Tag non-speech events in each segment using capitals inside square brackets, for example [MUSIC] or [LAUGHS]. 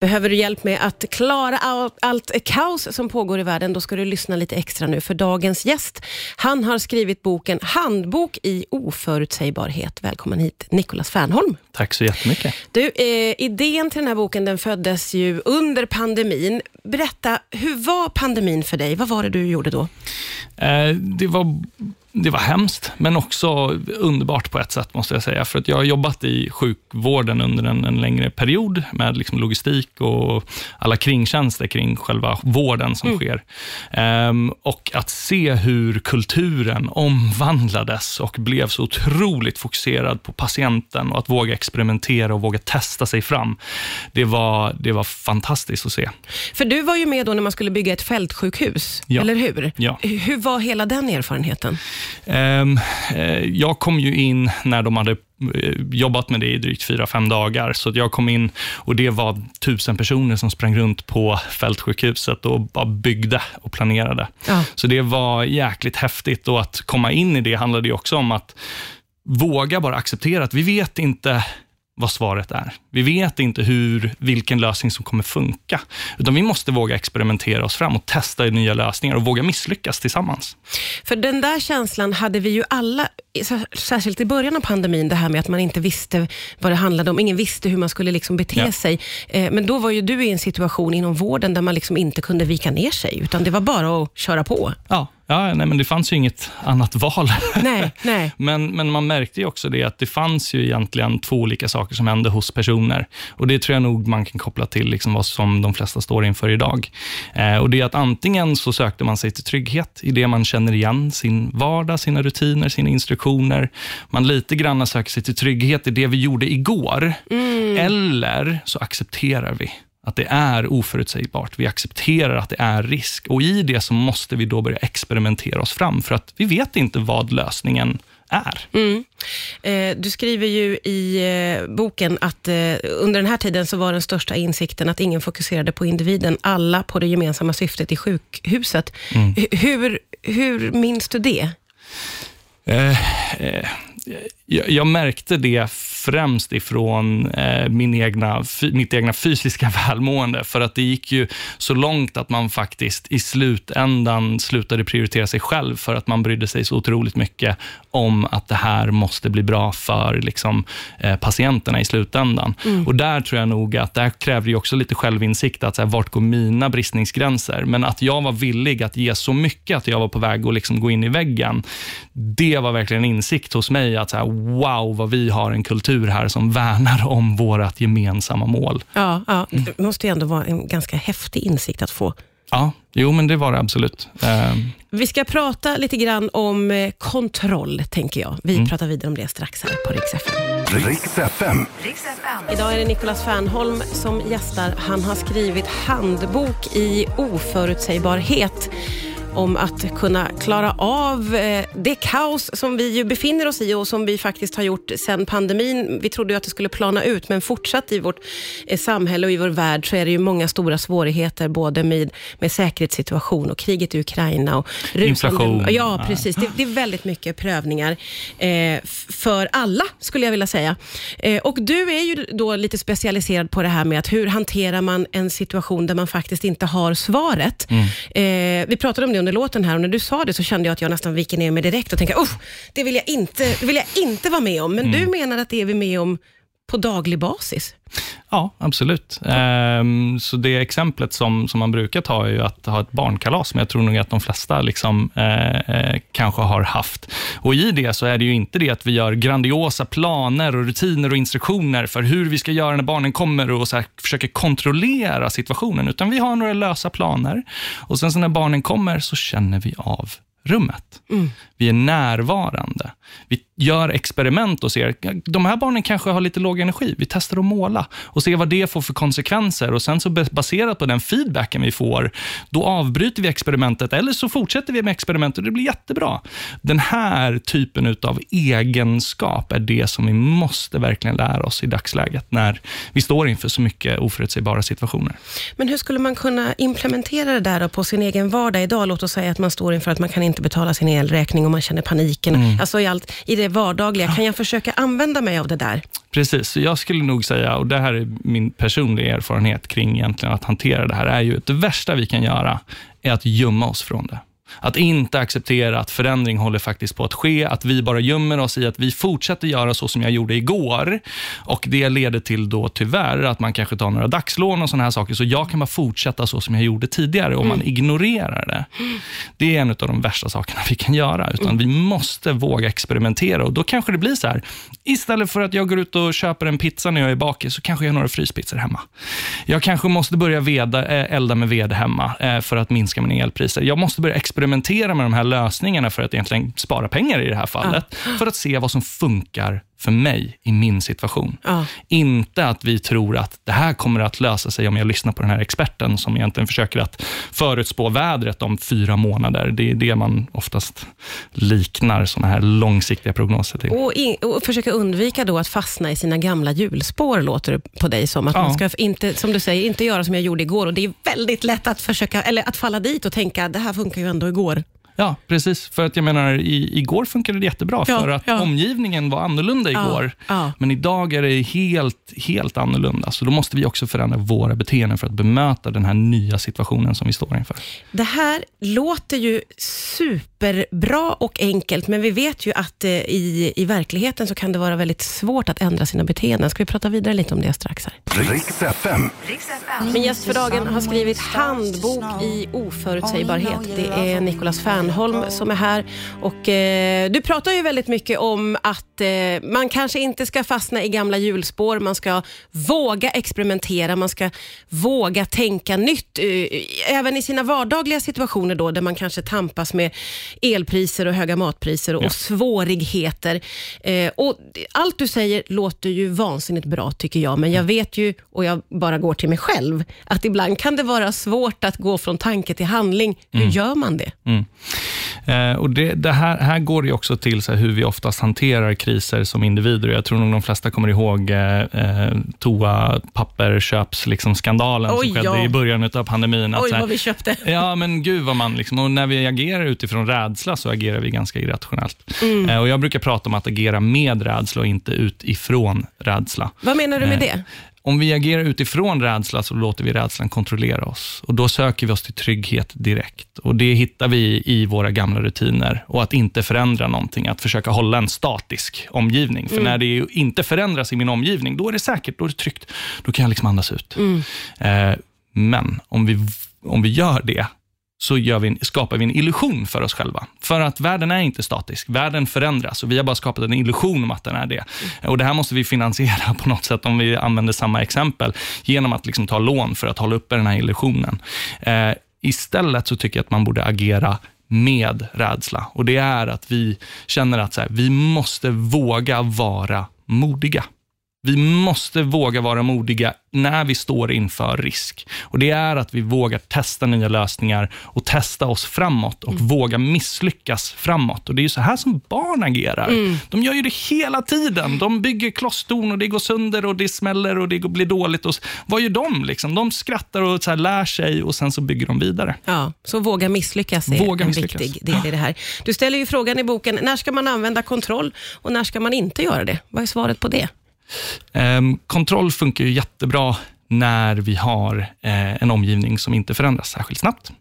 Behöver du hjälp med att klara allt, allt kaos som pågår i världen, då ska du lyssna lite extra nu, för dagens gäst, han har skrivit boken Handbok i oförutsägbarhet. Välkommen hit, Nicolas Fernholm. Tack så jättemycket. Du, eh, idén till den här boken den föddes ju under pandemin. Berätta, hur var pandemin för dig? Vad var det du gjorde då? Eh, det var det var hemskt, men också underbart på ett sätt, måste jag säga. För att jag har jobbat i sjukvården under en, en längre period med liksom logistik och alla kringtjänster kring själva vården som mm. sker. Um, och att se hur kulturen omvandlades och blev så otroligt fokuserad på patienten och att våga experimentera och våga testa sig fram. Det var, det var fantastiskt att se. För du var ju med då när man skulle bygga ett fältsjukhus, ja. eller hur? Ja. Hur var hela den erfarenheten? Ehm, eh, jag kom ju in när de hade eh, jobbat med det i drygt fyra, fem dagar. Så jag kom in och det var tusen personer som sprang runt på fältsjukhuset och bara byggde och planerade. Ja. Så det var jäkligt häftigt och att komma in i det handlade ju också om att våga bara acceptera att vi vet inte vad svaret är. Vi vet inte hur, vilken lösning som kommer funka, utan vi måste våga experimentera oss fram och testa nya lösningar och våga misslyckas tillsammans. För den där känslan hade vi ju alla, särskilt i början av pandemin, det här med att man inte visste vad det handlade om. Ingen visste hur man skulle liksom bete ja. sig. Eh, men då var ju du i en situation inom vården där man liksom inte kunde vika ner sig, utan det var bara att köra på. Ja, Ja, nej, men det fanns ju inget annat val. [LAUGHS] Nej, nej. men, men man märkte ju också det att det fanns ju egentligen två olika saker som hände hos personer. Och Det tror jag nog man kan koppla till liksom vad som de flesta står inför idag. Eh, och Det är att antingen så sökte man sig till trygghet i det man känner igen, sin vardag, sina rutiner, sina instruktioner. Man lite grann söker sig till trygghet i det vi gjorde igår. Mm. Eller så accepterar vi att det är oförutsägbart. Vi accepterar att det är risk och i det så måste vi då börja experimentera oss fram för att vi vet inte vad lösningen är. Mm. Eh, du skriver ju i eh, boken att eh, under den här tiden så var den största insikten att ingen fokuserade på individen, alla på det gemensamma syftet i sjukhuset. Mm. Hur, hur minns du det? Jag, jag, märkte det främst ifrån eh, min egna, mitt egna fysiska [LAUGHS] välmående, för att det gick ju så långt att man faktiskt i slutändan slutade prioritera sig själv, för att man brydde sig så otroligt mycket om att det här måste bli bra för liksom, eh, patienterna i slutändan. Mm. Och Där tror jag nog att det kräver också lite självinsikt, att så här, vart går mina bristningsgränser? Men att jag var villig att ge så mycket att jag var på väg att liksom gå in i väggen, det var verkligen en insikt hos mig, att så här, wow, vad vi har en kultur här som värnar om vårt gemensamma mål. Ja, ja. det måste ju ändå vara en ganska häftig insikt att få. Ja, jo men det var det absolut. Um. Vi ska prata lite grann om eh, kontroll, tänker jag. Vi mm. pratar vidare om det strax här på Rix FM. Rix FM. Idag är det Nicolas Fernholm som gästar. Han har skrivit handbok i oförutsägbarhet om att kunna klara av eh, det kaos som vi ju befinner oss i och som vi faktiskt har gjort sedan pandemin. Vi trodde ju att det skulle plana ut, men fortsatt i vårt eh, samhälle och i vår värld så är det ju många stora svårigheter, både med, med säkerhetssituation och kriget i Ukraina. Och Inflation. Ja, precis. Det, det, är väldigt mycket prövningar eh, för alla, skulle jag vilja säga. Eh, och du är ju då lite specialiserad på det här med att hur hanterar man en situation där man faktiskt inte har svaret. Mm. Eh, vi pratade om det under låten här och när du sa det så kände jag att jag nästan viker ner mig direkt och tänker, det vill jag inte, det vill jag inte vara med om. Men mm. du menar att det är vi med om på daglig basis? Ja, absolut. Um, så det exemplet som, som man brukar ta är ju att ha ett barnkalas, men jag tror nog att de flesta liksom, uh, kanske har haft. Och I det så är det ju inte det att vi gör grandiosa planer, och rutiner och instruktioner för hur vi ska göra när barnen kommer och så här, försöker kontrollera situationen, utan vi har några lösa planer. Och sen så när barnen kommer så känner vi av rummet. Mm. Vi är närvarande. Vi gör experiment och ser, de här barnen kanske har lite låg energi. Vi testar att måla och ser vad det får för konsekvenser. Och Sen så baserat på den feedbacken vi får, då avbryter vi experimentet eller så fortsätter vi med experimentet och det blir jättebra. Den här typen av egenskap är det som vi måste verkligen lära oss i dagsläget, när vi står inför så mycket oförutsägbara situationer. Men hur skulle man kunna implementera det där på sin egen vardag idag? Låt oss säga att man står inför att man kan inte betala sin elräkning och man känner paniken. Mm. Alltså i, allt, i det vardagliga, kan jag försöka använda mig av det där? Precis, jag skulle nog säga, och det här är min personliga erfarenhet kring egentligen att hantera det här, är ju att det värsta vi kan göra är att gömma oss från det. Att inte acceptera att förändring håller faktiskt på att ske, att vi bara gömmer oss i att vi fortsätter göra så som jag gjorde igår. Och Det leder till då tyvärr att man kanske tar några dagslån och såna här saker, så jag kan bara fortsätta så som jag gjorde tidigare om mm. man ignorerar det. Det är en av de värsta sakerna vi kan göra, utan mm. vi måste våga experimentera och då kanske det blir så här, istället för att jag går ut och köper en pizza när jag är bakis, så kanske jag har några fryspizzor hemma. Jag kanske måste börja veda, eh, elda med ved hemma eh, för att minska mina elpriser. Jag måste börja experimentera experimentera med de här lösningarna för att egentligen spara pengar i det här fallet, ja. för att se vad som funkar för mig i min situation. Ja. Inte att vi tror att det här kommer att lösa sig om jag lyssnar på den här experten som egentligen försöker att förutspå vädret om fyra månader. Det är det man oftast liknar sådana här långsiktiga prognoser till. Och, in, och försöka undvika då att fastna i sina gamla hjulspår, låter det på dig som. Att ja. man ska inte, som du säger, inte göra som jag gjorde igår. Och Det är väldigt lätt att, försöka, eller att falla dit och tänka, det här funkar ju ändå igår. Ja, precis. För att jag menar, i, igår funkade det jättebra, ja, för att ja. omgivningen var annorlunda igår. Ja, Men idag är det helt, helt annorlunda. Så då måste vi också förändra våra beteenden för att bemöta den här nya situationen som vi står inför. Det här låter ju superbra och enkelt, men vi vet ju att eh, i, i verkligheten så kan det vara väldigt svårt att ändra sina beteenden. Ska vi prata vidare lite om det strax? Här? Min gäst för dagen har skrivit Handbok i oförutsägbarhet. Det är Nicolas Fern Stjernholm som är här. Och, eh, du pratar ju väldigt mycket om att eh, man kanske inte ska fastna i gamla hjulspår. Man ska våga experimentera, man ska våga tänka nytt. Eh, även i sina vardagliga situationer då, där man kanske tampas med elpriser och höga matpriser och, ja. och svårigheter. Eh, och allt du säger låter ju vansinnigt bra tycker jag, men jag vet ju, och jag bara går till mig själv, att ibland kan det vara svårt att gå från tanke till handling. Hur mm. gör man det? Mm. Eh, och det, det, här, här går det också till så hur vi oftast hanterar kriser som individer. Jag tror nog de flesta kommer ihåg eh, eh toa papperköps-skandalen liksom, som skedde ja. i början av pandemin. Oj, vad vi köpte. [LAUGHS] Ja, men gud vad man... Liksom, och när vi agerar utifrån rädsla så agerar vi ganska irrationellt. Mm. Eh, och jag brukar prata om att agera med rädsla och inte utifrån rädsla. Vad menar du med eh, det? Om vi agerar utifrån rädsla så låter vi rädslan kontrollera oss. Och Då söker vi oss till trygghet direkt. Och Det hittar vi i våra gamla rutiner. Och att inte förändra någonting, att försöka hålla en statisk omgivning. För mm. när det inte förändras i min omgivning, då är det säkert, då är det tryggt. Då kan jag liksom andas ut. Mm. Eh, men om vi, om vi gör det så vi, skapar vi en illusion för oss själva. För att världen är inte statisk, världen förändras och vi har bara skapat en illusion om att den är det. Och Det här måste vi finansiera [LAUGHS] på något sätt, om vi använder samma exempel, genom att liksom ta lån för att hålla uppe den här illusionen. Eh, istället så tycker jag att man borde agera med rädsla. Och Det är att vi känner att här, vi måste våga vara modiga. Vi måste våga vara modiga när vi står inför risk. Och Det är att vi vågar testa nya lösningar och testa oss framåt och mm. våga misslyckas framåt. Och Det är så här som barn agerar. Mm. De gör ju det hela tiden. De bygger klosstorn och det går sönder och det smäller och det blir dåligt. Och vad gör de? Liksom? De skrattar och så lär sig och sen så bygger de vidare. Ja, så våga misslyckas är våga en misslyckas. viktig del i det här. [LAUGHS] Du ställer ju frågan i boken, när ska man använda kontroll och när ska man inte göra det? Vad är svaret på det? Um, kontroll funkar ju jättebra när vi har eh, en omgivning som inte förändras särskilt snabbt.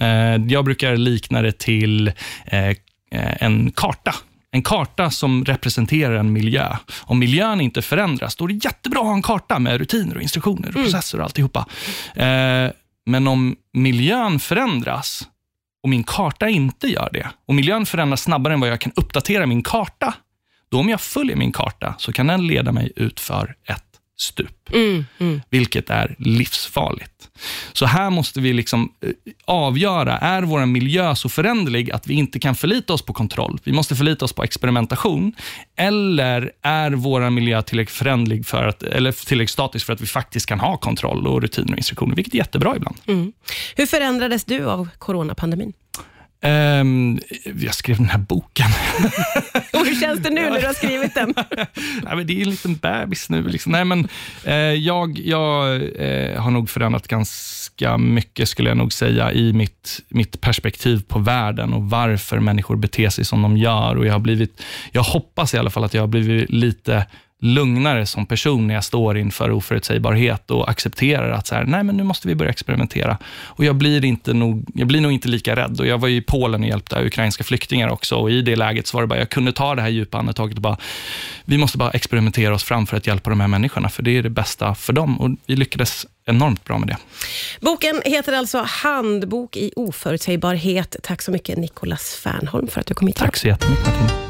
Eh, jag brukar likna det till eh, en karta. En karta som representerar en miljö. Om miljön inte förändras, då är det jättebra att ha en karta med rutiner, och instruktioner, och mm. processer och alltihopa. Men om miljön förändras och min karta inte gör det, och miljön förändras snabbare än vad jag kan uppdatera min karta, då om jag följer min karta så kan den leda mig ut för ett stup, mm, mm. vilket är livsfarligt. Så här måste vi liksom eh, avgöra, är vår miljö så föränderlig att vi inte kan förlita oss på kontroll? Vi måste förlita oss på experimentation. Eller är vår miljö tillräckligt föränderlig för att, eller tillräckligt statisk för att vi faktiskt kan ha kontroll och rutiner och instruktioner, vilket är jättebra ibland. Mm. Hur förändrades du av coronapandemin? Um, jag skrev den här boken. Och [LAUGHS] hur känns det nu när du har skrivit den? [LAUGHS] Nej, men det är en liten bebis nu. Liksom. Nej, men, eh, jag jag eh, har nog förändrat ganska ganska mycket, skulle jag nog säga, i mitt, mitt perspektiv på världen och varför människor beter sig som de gör. Och jag, har blivit, jag hoppas i alla fall att jag har blivit lite lugnare som person när jag står inför oförutsägbarhet och accepterar att så här, nej, men nu måste vi börja experimentera. Och jag blir, inte nog, jag blir nog inte lika rädd. Och jag var i Polen och hjälpte ukrainska flyktingar också och i det läget så var det bara, jag kunde ta det här djupa andetaget och bara, vi måste bara experimentera oss fram för att hjälpa de här människorna, för det är det bästa för dem. Och vi lyckades enormt bra med det. Boken heter alltså Handbok i oförutsägbarhet. Tack så mycket Nicolas Fernholm för att du kom hit. Tack så jättemycket Martina.